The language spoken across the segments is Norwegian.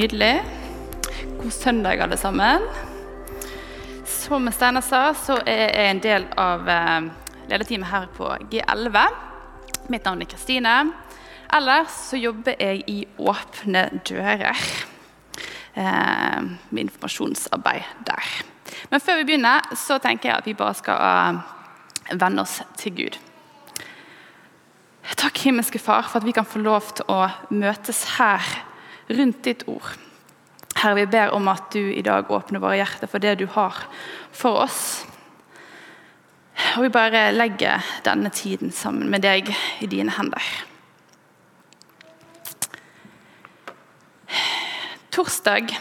Nydelig. God søndag, alle sammen. Som Steinar sa, så er jeg en del av eh, lederteamet her på G11. Mitt navn er Kristine. Ellers så jobber jeg i Åpne dører. Eh, med informasjonsarbeid der. Men før vi begynner, så tenker jeg at vi bare skal vende venne oss til Gud. Takk, himmelske Far, for at vi kan få lov til å møtes her rundt ditt ord. Herre, vi ber om at du i dag åpner våre hjerter for det du har for oss. Og vi bare legger denne tiden sammen med deg i dine hender. Torsdag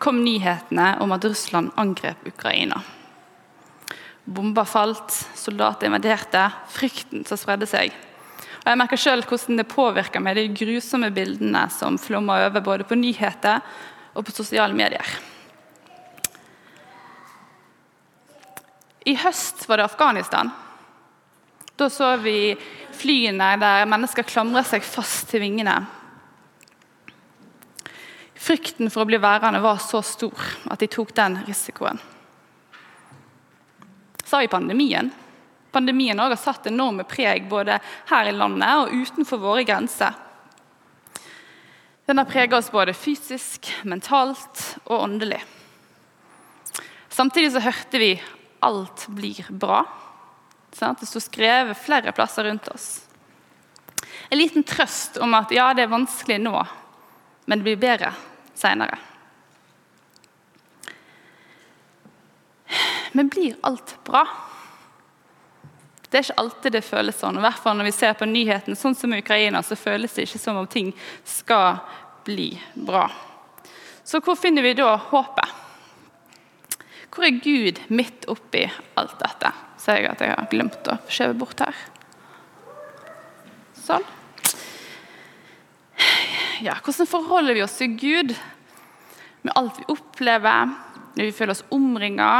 kom nyhetene om at Russland angrep Ukraina. Bomber falt, soldater invaderte, frykten som spredde seg. Og Jeg merker selv hvordan det påvirker meg, de grusomme bildene som flommer over både på nyheter og på sosiale medier. I høst var det Afghanistan. Da så vi flyene der mennesker klamrer seg fast til vingene. Frykten for å bli værende var så stor at de tok den risikoen. Så har vi pandemien. Pandemien har satt enorme preg både her i landet og utenfor våre grenser. Den har preget oss både fysisk, mentalt og åndelig. Samtidig så hørte vi 'alt blir bra'. Det sto skrevet flere plasser rundt oss. En liten trøst om at ja, det er vanskelig nå, men det blir bedre seinere. Men blir alt bra? Det er ikke alltid det føles sånn. I hvert fall Når vi ser på nyheten, sånn som Ukraina, så føles det ikke som om ting skal bli bra. Så hvor finner vi da håpet? Hvor er Gud midt oppi alt dette? Ser jeg at jeg har glemt å skjeve bort her. Sånn. Ja, hvordan forholder vi oss til Gud med alt vi opplever, når vi føler oss omringa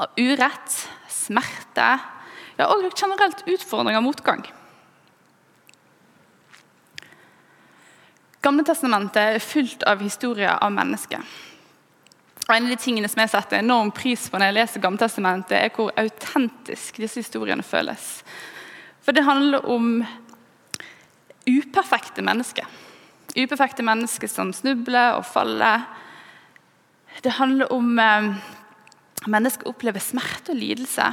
av urett, smerte, ja, og generelt utfordring og motgang. Gamletestamentet er fullt av historier av mennesker. Og En av de tingene som jeg setter enorm pris på når jeg leser Gamletestamentet, er hvor autentisk disse historiene føles. For det handler om uperfekte mennesker. Uperfekte mennesker som snubler og faller. Det handler om eh, mennesker opplever smerte og lidelse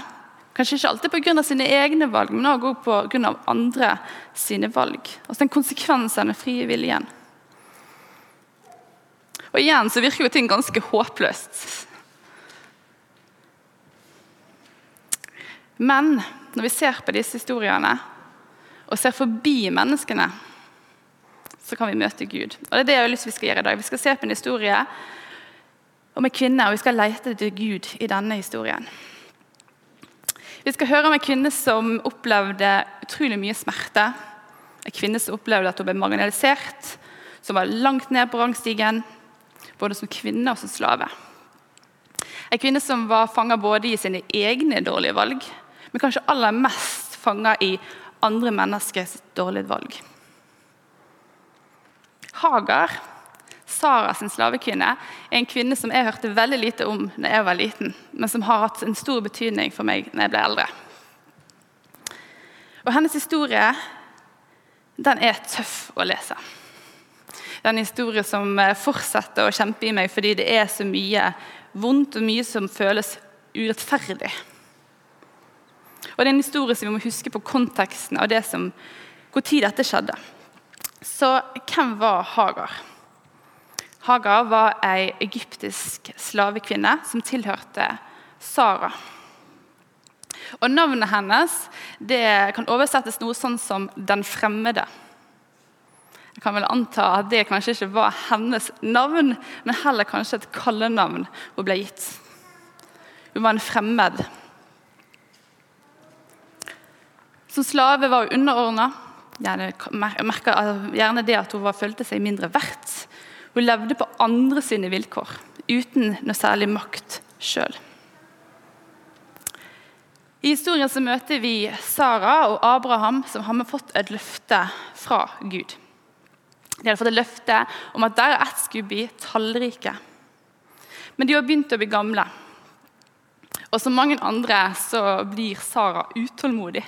Kanskje ikke alltid pga. sine egne valg, men også pga. andre sine valg. Altså den konsekvensen av frie viljen. Og igjen så virker jo ting ganske håpløst. Men når vi ser på disse historiene og ser forbi menneskene, så kan vi møte Gud. Og Det er det jeg har lyst til vi skal gjøre i dag. Vi skal se på en historie om en kvinne, og vi skal lete etter Gud i denne historien. Vi skal høre om en kvinne som opplevde utrolig mye smerte. En kvinne som opplevde at hun ble marginalisert, som var langt ned på rangstigen, både som kvinne og som slave. En kvinne som var fanga både i sine egne dårlige valg, men kanskje aller mest fanga i andre menneskers dårlige valg. Hagar Sara sin slavekvinne er en kvinne som jeg hørte veldig lite om da jeg var liten, men som har hatt en stor betydning for meg når jeg ble eldre. Og Hennes historie den er tøff å lese. Det er en historie som eh, fortsetter å kjempe i meg fordi det er så mye vondt og mye som føles urettferdig. Og Det er en historie som vi må huske på konteksten av det som, hvor tid dette skjedde. Så hvem var Hagar? Hagar var ei egyptisk slavekvinne som tilhørte Sara. Og Navnet hennes kan oversettes noe sånn som 'den fremmede'. Jeg kan vel anta at det kanskje ikke var hennes navn, men heller kanskje et kallenavn hun ble gitt. Hun var en fremmed. Som slave var hun underordna. Gjerne, gjerne det at hun følte seg mindre verdt hun levde på andre sine vilkår, uten noe særlig makt sjøl. I historien så møter vi Sara og Abraham som har fått et løfte fra Gud. De hadde fått et løfte om at der ett skulle bli tallrike. Men de har begynt å bli gamle. Og som mange andre så blir Sara utålmodig.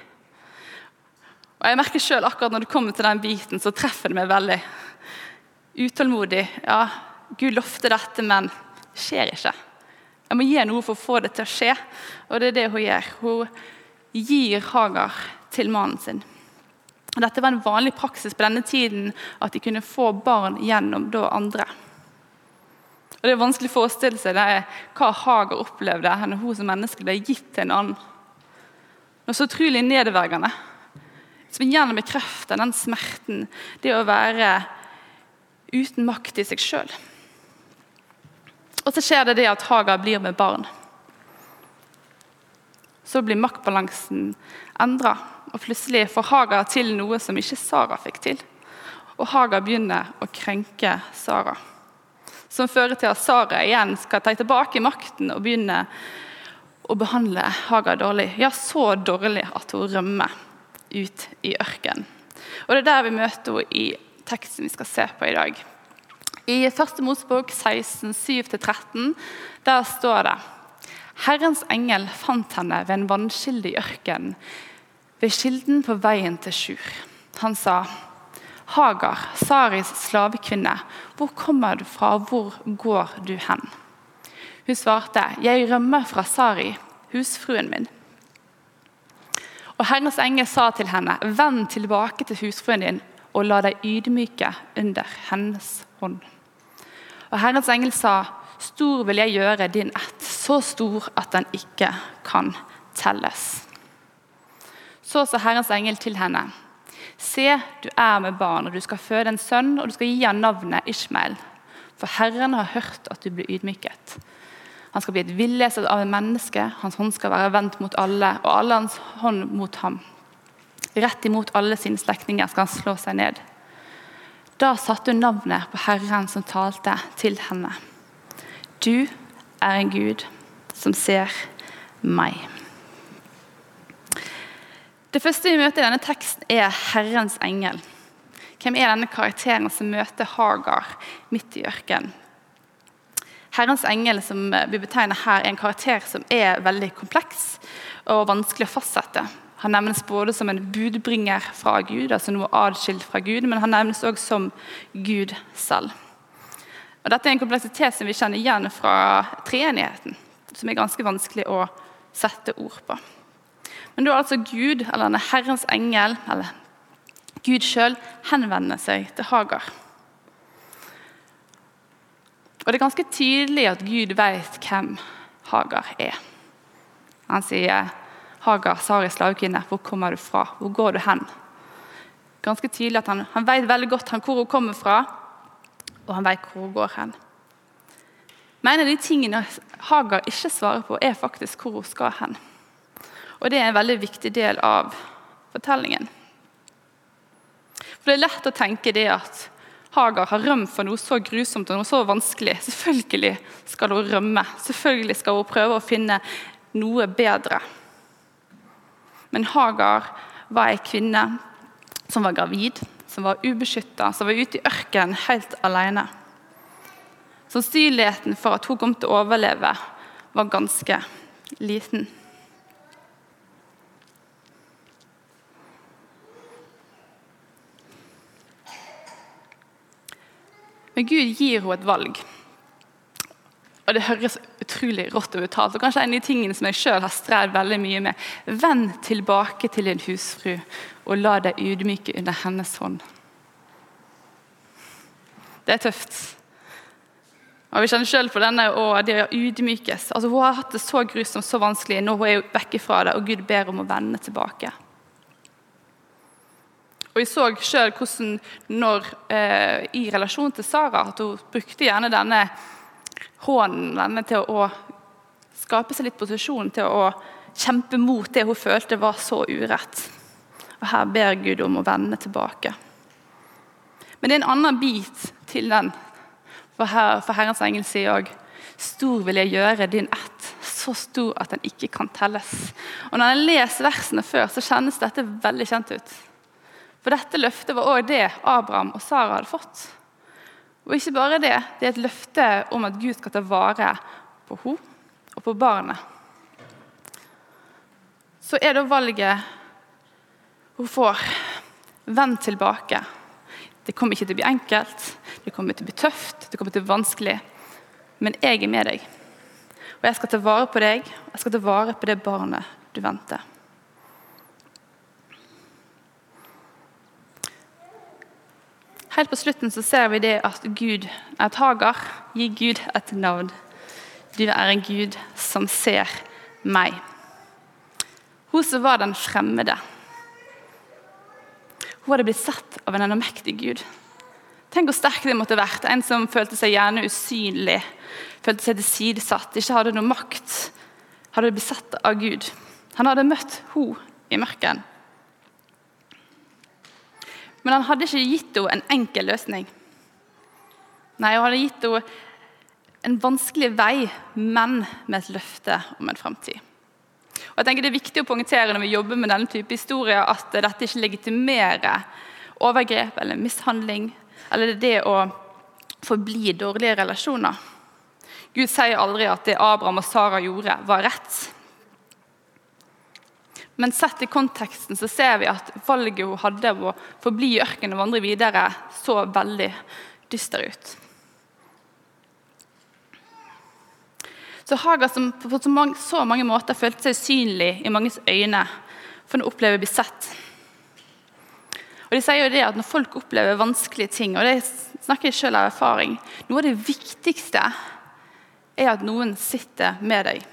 Og jeg merker selv akkurat Når det kommer til den biten, så treffer det meg veldig. Utålmodig. Ja, Gud lovte dette, men det skjer ikke. Jeg må gi noe for å få det til å skje, og det er det hun gjør. Hun gir Hagar til mannen sin. Dette var en vanlig praksis på denne tiden, at de kunne få barn gjennom da andre. Og Det er vanskelig å forestille seg hva Hagar opplevde når hun som menneske ble gitt til en annen. Noe så utrolig nedverdigende. Som igjen bekrefter den smerten, det å være uten makt i seg sjøl. Og så skjer det det at Haga blir med barn. Så blir maktbalansen endra, og plutselig får Haga til noe som ikke Sara fikk til. Og Haga begynner å krenke Sara. Som fører til at Sara igjen skal ta tilbake makten og begynne å behandle Haga dårlig. Ja, så dårlig at hun rømmer ut i ørkenen. Og Det er der vi møter henne i teksten vi skal se på i dag. I 1. Mosebok 16, 7-13, der står det Herrens engel fant henne ved en vannkilde i ørkenen, ved kilden på veien til Sjur. Han sa, Hagar, Saris slavekvinne, hvor kommer du fra, og hvor går du hen? Hun svarte, jeg rømmer fra Sari, husfruen min. Og Herrens engel sa til henne, vend tilbake til husfruen din og la deg ydmyke under hennes hånd. Og Herrens engel sa, stor vil jeg gjøre din ett, så stor at den ikke kan telles. Så sa Herrens engel til henne, se, du er med barn, og du skal føde en sønn, og du skal gi ham navnet Ishmael. For Herren har hørt at du blir ydmyket. Han skal bli et villeset av en menneske, hans hånd skal være vendt mot alle, og alle hans hånd mot ham. Rett imot alle sine slektninger skal han slå seg ned. Da satte hun navnet på Herren som talte til henne. Du er en Gud som ser meg. Det første vi møter i denne teksten, er Herrens engel. Hvem er denne karakteren som møter Hagar midt i ørkenen? Herrens engel som vi betegner her, er en karakter som er veldig kompleks og vanskelig å fastsette. Han nevnes både som en budbringer fra Gud, altså noe adskilt fra Gud, men han nevnes også som Gud selv. Og dette er en kompleksitet som vi kjenner igjen fra treenigheten, som er ganske vanskelig å sette ord på. Men da altså Gud, eller denne Herrens engel, eller Gud sjøl, henvender seg til Hagar. Og Det er ganske tydelig at Gud vet hvem Hagar er. Han sier Hagar, Saris slavekvinne, hvor kommer du fra? Hvor går du hen? Ganske tydelig at Han, han vet veldig godt hvor hun kommer fra, og han vet hvor hun går hen. Men en av de tingene Hagar ikke svarer på, er faktisk hvor hun skal hen. Og Det er en veldig viktig del av fortellingen. For Det er lett å tenke det at Hagar har rømt for noe så grusomt og noe så vanskelig. Selvfølgelig skal hun rømme. Selvfølgelig skal hun prøve å finne noe bedre. Men Hagar var ei kvinne som var gravid, som var ubeskytta, som var ute i ørkenen helt alene. Sannsynligheten for at hun kom til å overleve, var ganske liten. Men Gud gir henne et valg. Og Det høres utrolig rått og uttalt. Og kanskje en av de tingene som jeg selv har strevd veldig mye med. Vend tilbake til din husfru og la deg ydmyke under hennes hånd. Det er tøft. Og Vi kjenner selv på denne og det å ydmykes. Altså, hun har hatt det så grusomt, så vanskelig. Nå er hun vekk fra det, og Gud ber om å vende tilbake. Og Vi så selv hvordan når, eh, i relasjon til Sara at hun brukte gjerne denne hånden denne til å skape seg litt posisjon til å kjempe mot det hun følte var så urett. Og Her ber Gud om å vende tilbake. Men det er en annen bit til den. For, her, for Herrens engel sier òg Stor vil jeg gjøre din ett, så stor at den ikke kan telles. Og Når jeg leser versene før, så kjennes dette veldig kjent ut. For dette løftet var òg det Abraham og Sara hadde fått. Og ikke bare det, det er et løfte om at Gud skal ta vare på henne og på barnet. Så er da valget hun får Vend tilbake. Det kommer ikke til å bli enkelt, det kommer til å bli tøft, det kommer til å bli vanskelig. Men jeg er med deg. Og jeg skal ta vare på deg, og jeg skal ta vare på det barnet du venter. Helt på slutten så ser vi det at Gud, at Hagar gir Gud et navn. Du er en Gud som ser meg. Hun som var den fremmede. Hun hadde blitt sett av en allmektig Gud. Tenk hvor sterk det måtte vært. En som følte seg gjerne usynlig, følte seg tilsidesatt, ikke hadde noe makt. Hadde blitt sett av Gud. Han hadde møtt henne i mørket. Men han hadde ikke gitt henne en enkel løsning. Nei, han hadde gitt henne en vanskelig vei, men med et løfte om en framtid. Og jeg tenker Det er viktig å poengtere når vi jobber med denne type historier, at dette ikke legitimerer overgrep eller mishandling, eller det å forbli dårlige relasjoner. Gud sier aldri at det Abraham og Sara gjorde, var rett. Men sett i konteksten så ser vi at valget hun hadde av å forbli i ørkenen og vandre videre, så veldig dyster ut. Så Haga som på så mange, måter følte seg usynlig i manges øyne, for å oppleve å bli sett. Og de sier jo det at Når folk opplever vanskelige ting, og det snakker jeg selv av erfaring Noe av det viktigste er at noen sitter med deg.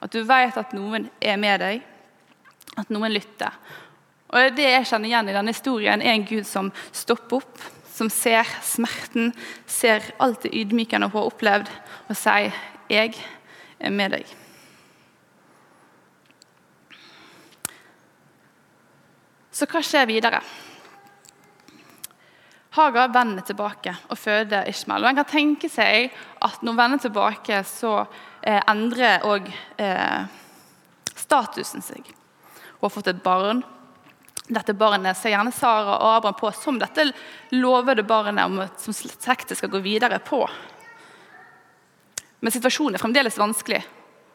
At du vet at noen er med deg at noen lytter. Og Det jeg kjenner igjen i denne historien, er en Gud som stopper opp, som ser smerten, ser alt det ydmykende hun har opplevd, og sier 'Jeg er med deg'. Så hva skjer videre? Hagar vender tilbake og føder Ishmael. Og En kan tenke seg at når hun vender tilbake, så eh, endrer òg eh, statusen seg. Hun har fått et barn. Dette barnet ser gjerne Sara og Abraham på som dette lovede barnet om, som slektet skal gå videre på. Men situasjonen er fremdeles vanskelig.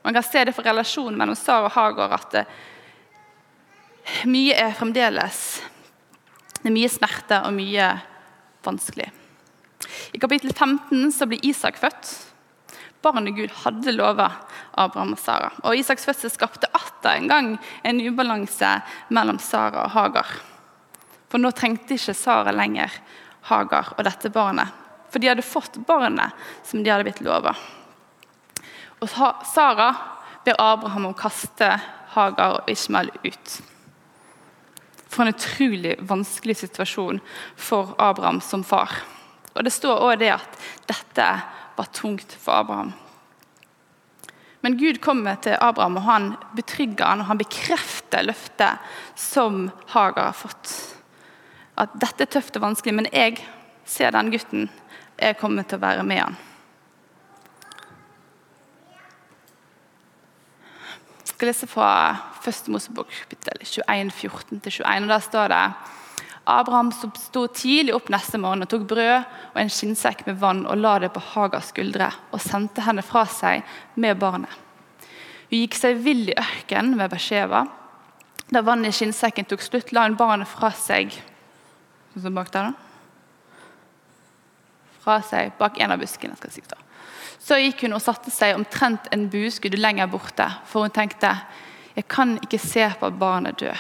Man kan se det for relasjonen mellom Sara og Hagar at eh, mye er fremdeles Det er mye smerte og mye vanskelig. I kapittel 15 så blir Isak født barnet Gud hadde lova Abraham og Sara. Og Isaks fødsel skapte atter en gang en ubalanse mellom Sara og Hagar. For nå trengte ikke Sara lenger Hagar og dette barnet. For de hadde fått barnet som de hadde blitt lova. Og Sara ber Abraham om å kaste Hagar og Ishmael ut. For en utrolig vanskelig situasjon for Abraham som far. Og Det står også det at dette var tungt for Abraham. Men Gud kommer til Abraham og han betrygger han, og han bekrefter løftet som Hagar har fått. At dette er tøft og vanskelig, men jeg ser den gutten. Jeg kommer til å være med han. Jeg skal lese fra 1. Mosebok 21, 14-21. og Der står det Abraham sto tidlig opp neste morgen og tok brød og en skinnsekk med vann og la det på Hagas skuldre og sendte henne fra seg med barnet. Hun gikk seg vill i ørkenen ved beskjeva. Da vannet i skinnsekken tok slutt, la hun barnet fra seg sånn bak der, da. fra seg bak en av buskene. skal jeg si da. Så gikk hun og satte seg omtrent en bueskudd lenger borte, for hun tenkte jeg kan ikke se på at barnet dør.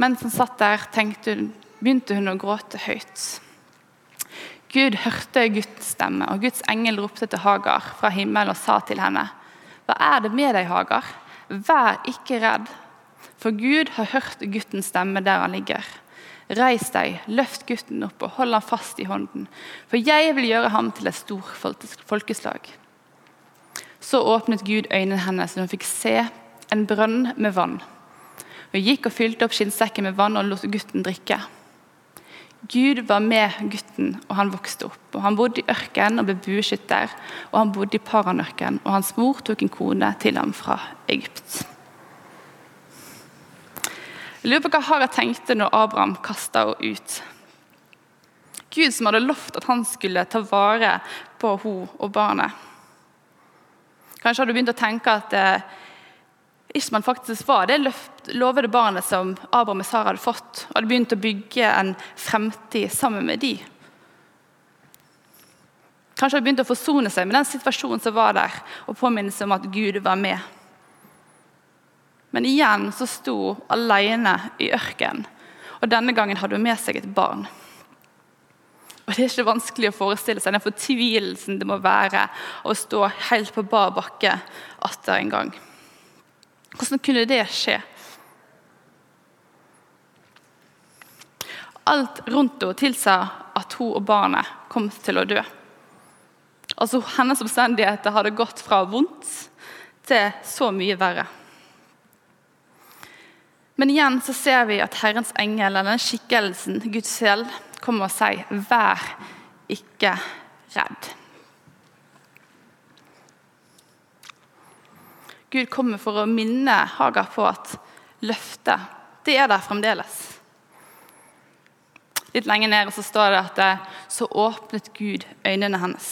Mens han satt der, hun, begynte hun å gråte høyt. Gud hørte Guds stemme, og Guds engel ropte til Hagar fra himmelen og sa til henne.: Hva er det med deg, Hagar? Vær ikke redd, for Gud har hørt guttens stemme der han ligger. Reis deg, løft gutten opp og hold ham fast i hånden, for jeg vil gjøre ham til et stort folkeslag. Så åpnet Gud øynene hennes, så hun fikk se en brønn med vann. Hun gikk og fylte opp skinnsekken med vann og lot gutten drikke. Gud var med gutten, og han vokste opp. Og Han bodde i ørkenen og ble bueskytter, og han bodde i Paranørkenen. Og hans mor tok en kone til ham fra Egypt. Jeg lurer på hva Hagar tenkte når Abraham kasta henne ut. Gud som hadde lovt at han skulle ta vare på henne og barnet. Kanskje hadde du begynt å tenke at eh, Ishman faktisk var det lovede barnet som Abraham og Sara hadde fått, og hadde begynt å bygge en fremtid sammen med de. Kanskje hadde begynt å forsone seg med den situasjonen som var der, og påminne seg om at Gud var med. Men igjen så sto alene i ørkenen, og denne gangen hadde hun med seg et barn. Og Det er ikke vanskelig å forestille seg den fortvilelsen det må være å stå helt på bar bakke atter en gang. Hvordan kunne det skje? Alt rundt henne tilsa at hun og barnet kom til å dø. Altså Hennes omstendigheter hadde gått fra vondt til så mye verre. Men igjen så ser vi at Herrens engel, eller den skikkelsen, Guds selv, kommer og sier 'vær ikke redd'. Gud kommer for å minne Hagar på at løftet det er der fremdeles. Litt lenger ned så står det at så åpnet Gud øynene hennes.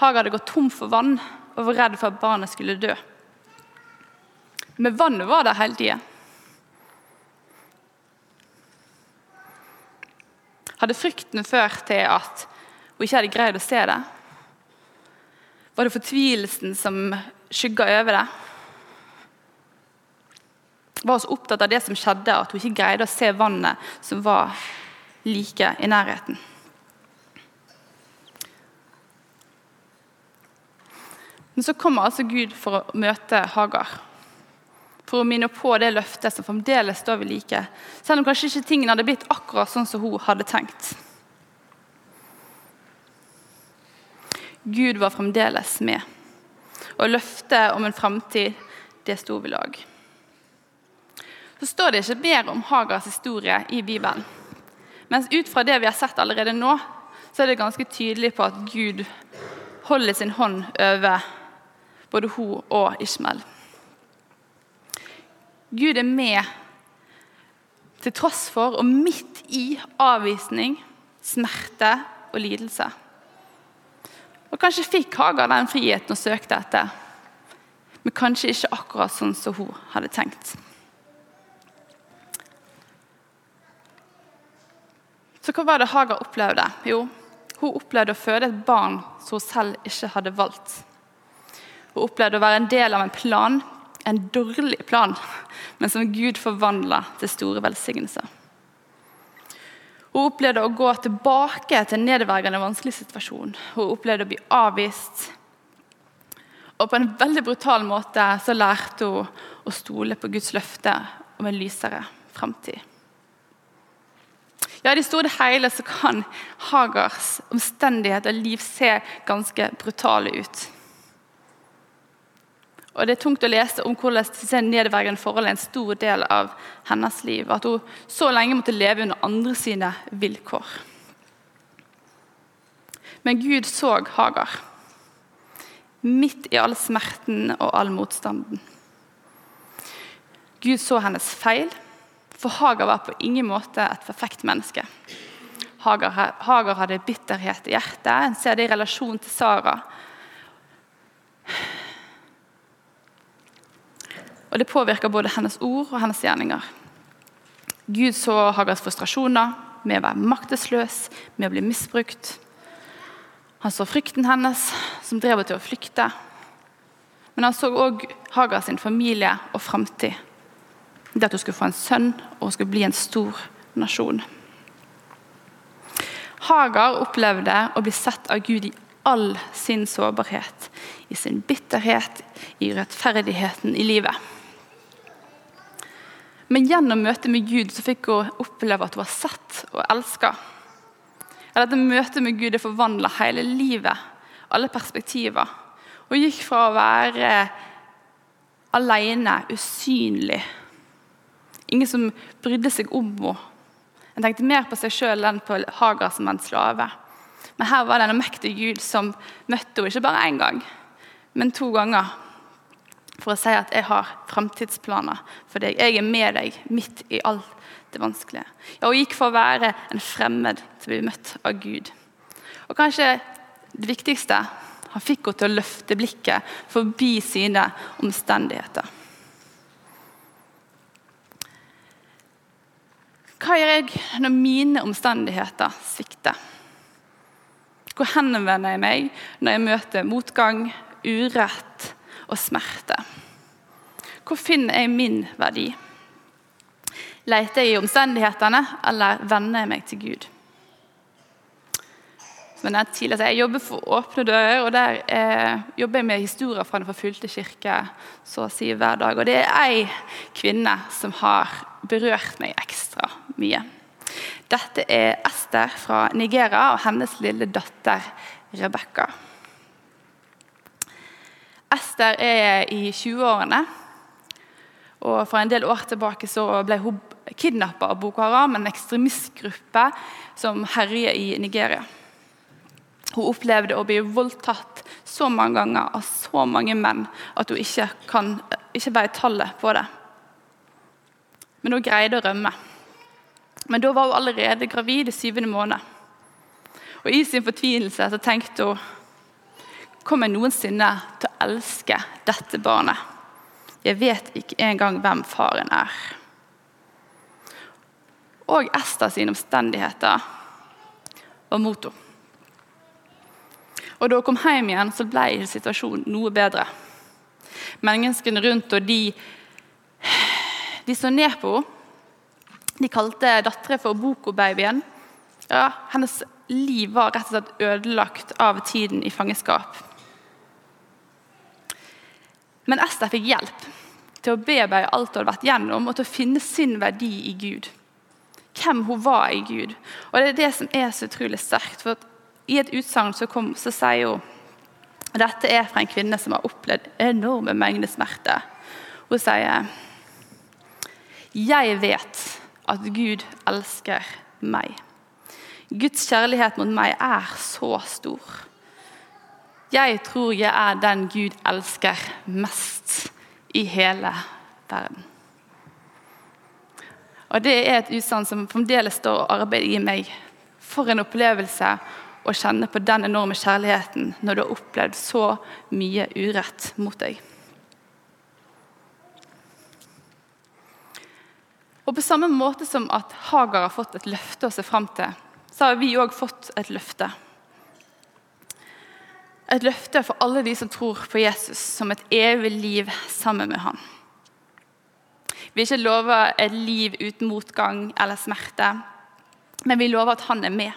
Hagar hadde gått tom for vann og var redd for at barnet skulle dø. Men vannet var der hele tida. Hadde frykten ført til at hun ikke hadde greid å se det? Var det fortvilelsen som skygga over det? Var hun så opptatt av det som skjedde, at hun ikke greide å se vannet som var like i nærheten? Men så kommer altså Gud for å møte Hagar. For å minne på det løftet som fremdeles står ved like, selv om kanskje ikke tingene hadde blitt akkurat sånn som hun hadde tenkt. Gud var fremdeles med. Og løftet om en framtid, det sto ved lag. Så står det ikke mer om Hagars historie i Bibelen. Mens ut fra det vi har sett allerede nå, så er det ganske tydelig på at Gud holder sin hånd over både hun og Ishmael. Gud er med til tross for og midt i avvisning, smerte og lidelse. Og Kanskje fikk Hagar den friheten og søkte etter, men kanskje ikke akkurat sånn som hun hadde tenkt. Så hva var det Hagar opplevde? Jo, hun opplevde å føde et barn som hun selv ikke hadde valgt. Hun opplevde å være en del av en plan, en dårlig plan, men som Gud forvandla til store velsignelser. Hun opplevde å gå tilbake til en nedverdigende vanskelig situasjon. Hun opplevde å bli avvist. Og på en veldig brutal måte så lærte hun å stole på Guds løfte om en lysere framtid. Ja, I det store hele så kan Hagars omstendighet og liv se ganske brutale ut. Og Det er tungt å lese om hvordan disse nedverdigende forhold er en stor del av hennes liv. At hun så lenge måtte leve under andre sine vilkår. Men Gud så Hagar, midt i all smerten og all motstanden. Gud så hennes feil, for Hagar var på ingen måte et perfekt menneske. Hagar hadde bitterhet i hjertet. En ser det i relasjon til Sara. Og det påvirker både hennes ord og hennes gjerninger. Gud så Hagars frustrasjoner med å være maktesløs, med å bli misbrukt. Han så frykten hennes, som drev henne til å flykte. Men han så òg Hagars familie og framtid. Det at hun skulle få en sønn og hun skulle bli en stor nasjon. Hagar opplevde å bli sett av Gud i all sin sårbarhet, i sin bitterhet, i rettferdigheten i livet. Men gjennom møtet med Gud så fikk hun oppleve at hun var sett og elska. Dette møtet med Gud det forvandla hele livet, alle perspektiver. Hun gikk fra å være alene, usynlig, ingen som brydde seg om henne. En tenkte mer på seg sjøl enn på Hagar som en slave. Men her var det en mektig Gud som møtte henne ikke bare én gang, men to ganger. For å si at jeg har framtidsplaner for deg. Jeg er med deg midt i alt det vanskelige. Ja, Hun gikk for å være en fremmed til å bli møtt av Gud. Og kanskje det viktigste han fikk henne til å løfte blikket forbi sine omstendigheter. Hva gjør jeg når mine omstendigheter svikter? Hvor henvender jeg meg når jeg møter motgang, urett og smerte? Hvor finner jeg min verdi? Leter jeg i omstendighetene, eller vender jeg meg til Gud? Som jeg tidligere jeg jobber for Åpne dører, og der eh, jobber jeg med historier fra Den forfulgte kirke så å si hver dag. Og det er ei kvinne som har berørt meg ekstra mye. Dette er Ester fra Nigeria og hennes lille datter Rebekka. Ester er i 20-årene. Og For en del år tilbake så ble hun kidnappa av Boko Haram, en ekstremistgruppe som herjer i Nigeria. Hun opplevde å bli voldtatt så mange ganger av så mange menn at hun ikke, kan, ikke ble tallet på det. Men hun greide å rømme. Men da var hun allerede gravid i syvende måned. Og I sin fortvilelse så tenkte hun Kommer jeg noensinne til å elske dette barnet? Jeg vet ikke engang hvem faren er. Og Ester sine omstendigheter var mot henne. Og Da hun kom hjem igjen, så ble situasjonen noe bedre. Menneskene rundt og de, de så ned på henne. De kalte datteren for Boko-babyen. Ja, hennes liv var rett og slett ødelagt av tiden i fangeskap. Men Ester fikk hjelp til å bearbeide alt hun hadde vært gjennom, og til å finne sin verdi i Gud. Hvem hun var i Gud. Og Det er det som er så utrolig sterkt. for I et utsagn så, så sier hun Dette er fra en kvinne som har opplevd enorme mengder smerte. Hun sier Jeg vet at Gud elsker meg. Guds kjærlighet mot meg er så stor. Jeg tror jeg er den Gud elsker mest i hele verden. Og Det er et utsagn som fremdeles står og arbeider i meg. For en opplevelse å kjenne på den enorme kjærligheten når du har opplevd så mye urett mot deg. Og På samme måte som at Hagar har fått et løfte å se fram til, så har vi òg fått et løfte. Et løfte for alle de som tror på Jesus, som et evig liv sammen med han. Vi er ikke lova et liv uten motgang eller smerte, men vi lover at han er med.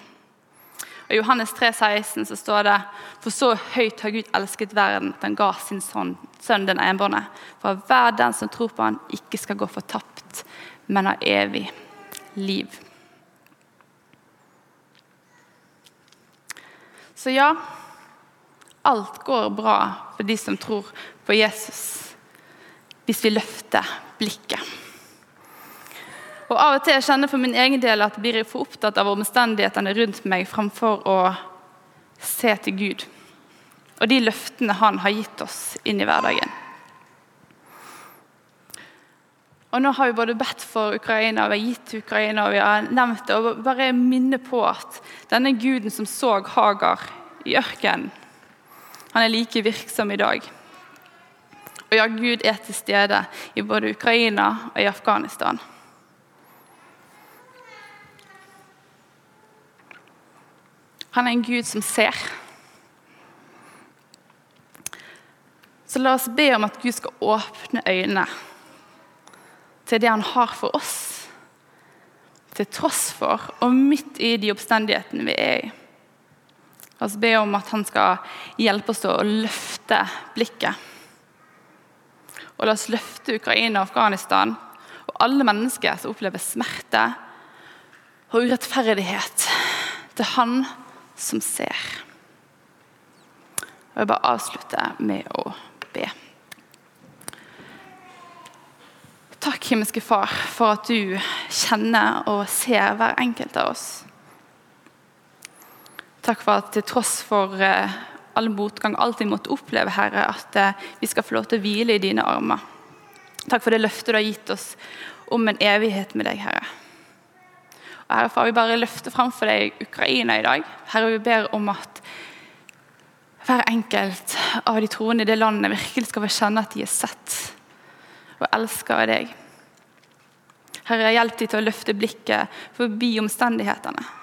I Johannes 3, 16 så står det For så høyt har Gud elsket verden at han ga sin sønn, sønn den enbårne, for hver den som tror på han ikke skal gå fortapt, men har evig liv. Så ja, alt går bra for de som tror på Jesus, hvis vi løfter blikket. Og Av og til kjenner jeg for min egen del at jeg blir for opptatt av omstendighetene rundt meg framfor å se til Gud og de løftene Han har gitt oss inn i hverdagen. Og Nå har vi både bedt for Ukraina, vi har gitt Ukraina og vi har nevnt det. og Bare minne på at denne guden som så Hagar i ørkenen, han er like virksom i dag. Og ja, Gud er til stede i både Ukraina og i Afghanistan. Han er en Gud som ser. Så la oss be om at Gud skal åpne øynene til det han har for oss, til tross for og midt i de oppstendighetene vi er i. La oss be om at han skal hjelpe oss til å løfte blikket. Og la oss løfte Ukraina og Afghanistan og alle mennesker som opplever smerte og urettferdighet, til han som ser. Og Jeg bare avslutter med å be. Takk, himmelske Far, for at du kjenner og ser hver enkelt av oss. Takk for at til tross for eh, all motgang, alt vi måtte oppleve, Herre, at eh, vi skal få lov til å hvile i dine armer. Takk for det løftet du har gitt oss om en evighet med deg, Herre. Og Herre far, vi bare løfter fram for deg Ukraina i dag. Herre, vi ber om at hver enkelt av de troende i det landet virkelig skal få kjenne at de er sett og elsket av deg. Herre, hjelp dem til å løfte blikket forbi omstendighetene.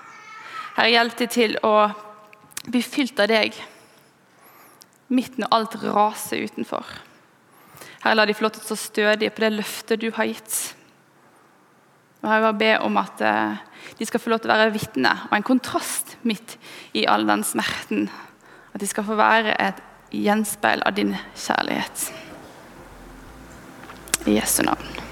Herre, hjelp dem til å bli fylt av deg midt når alt raser utenfor. Herre, la de få lov til å stå stødige på det løftet du har gitt. Og Herre, jeg ber om at eh, de skal få lov til å være vitne og en kontrast midt i all den smerten. At de skal få være et gjenspeil av din kjærlighet. I Jesu navn.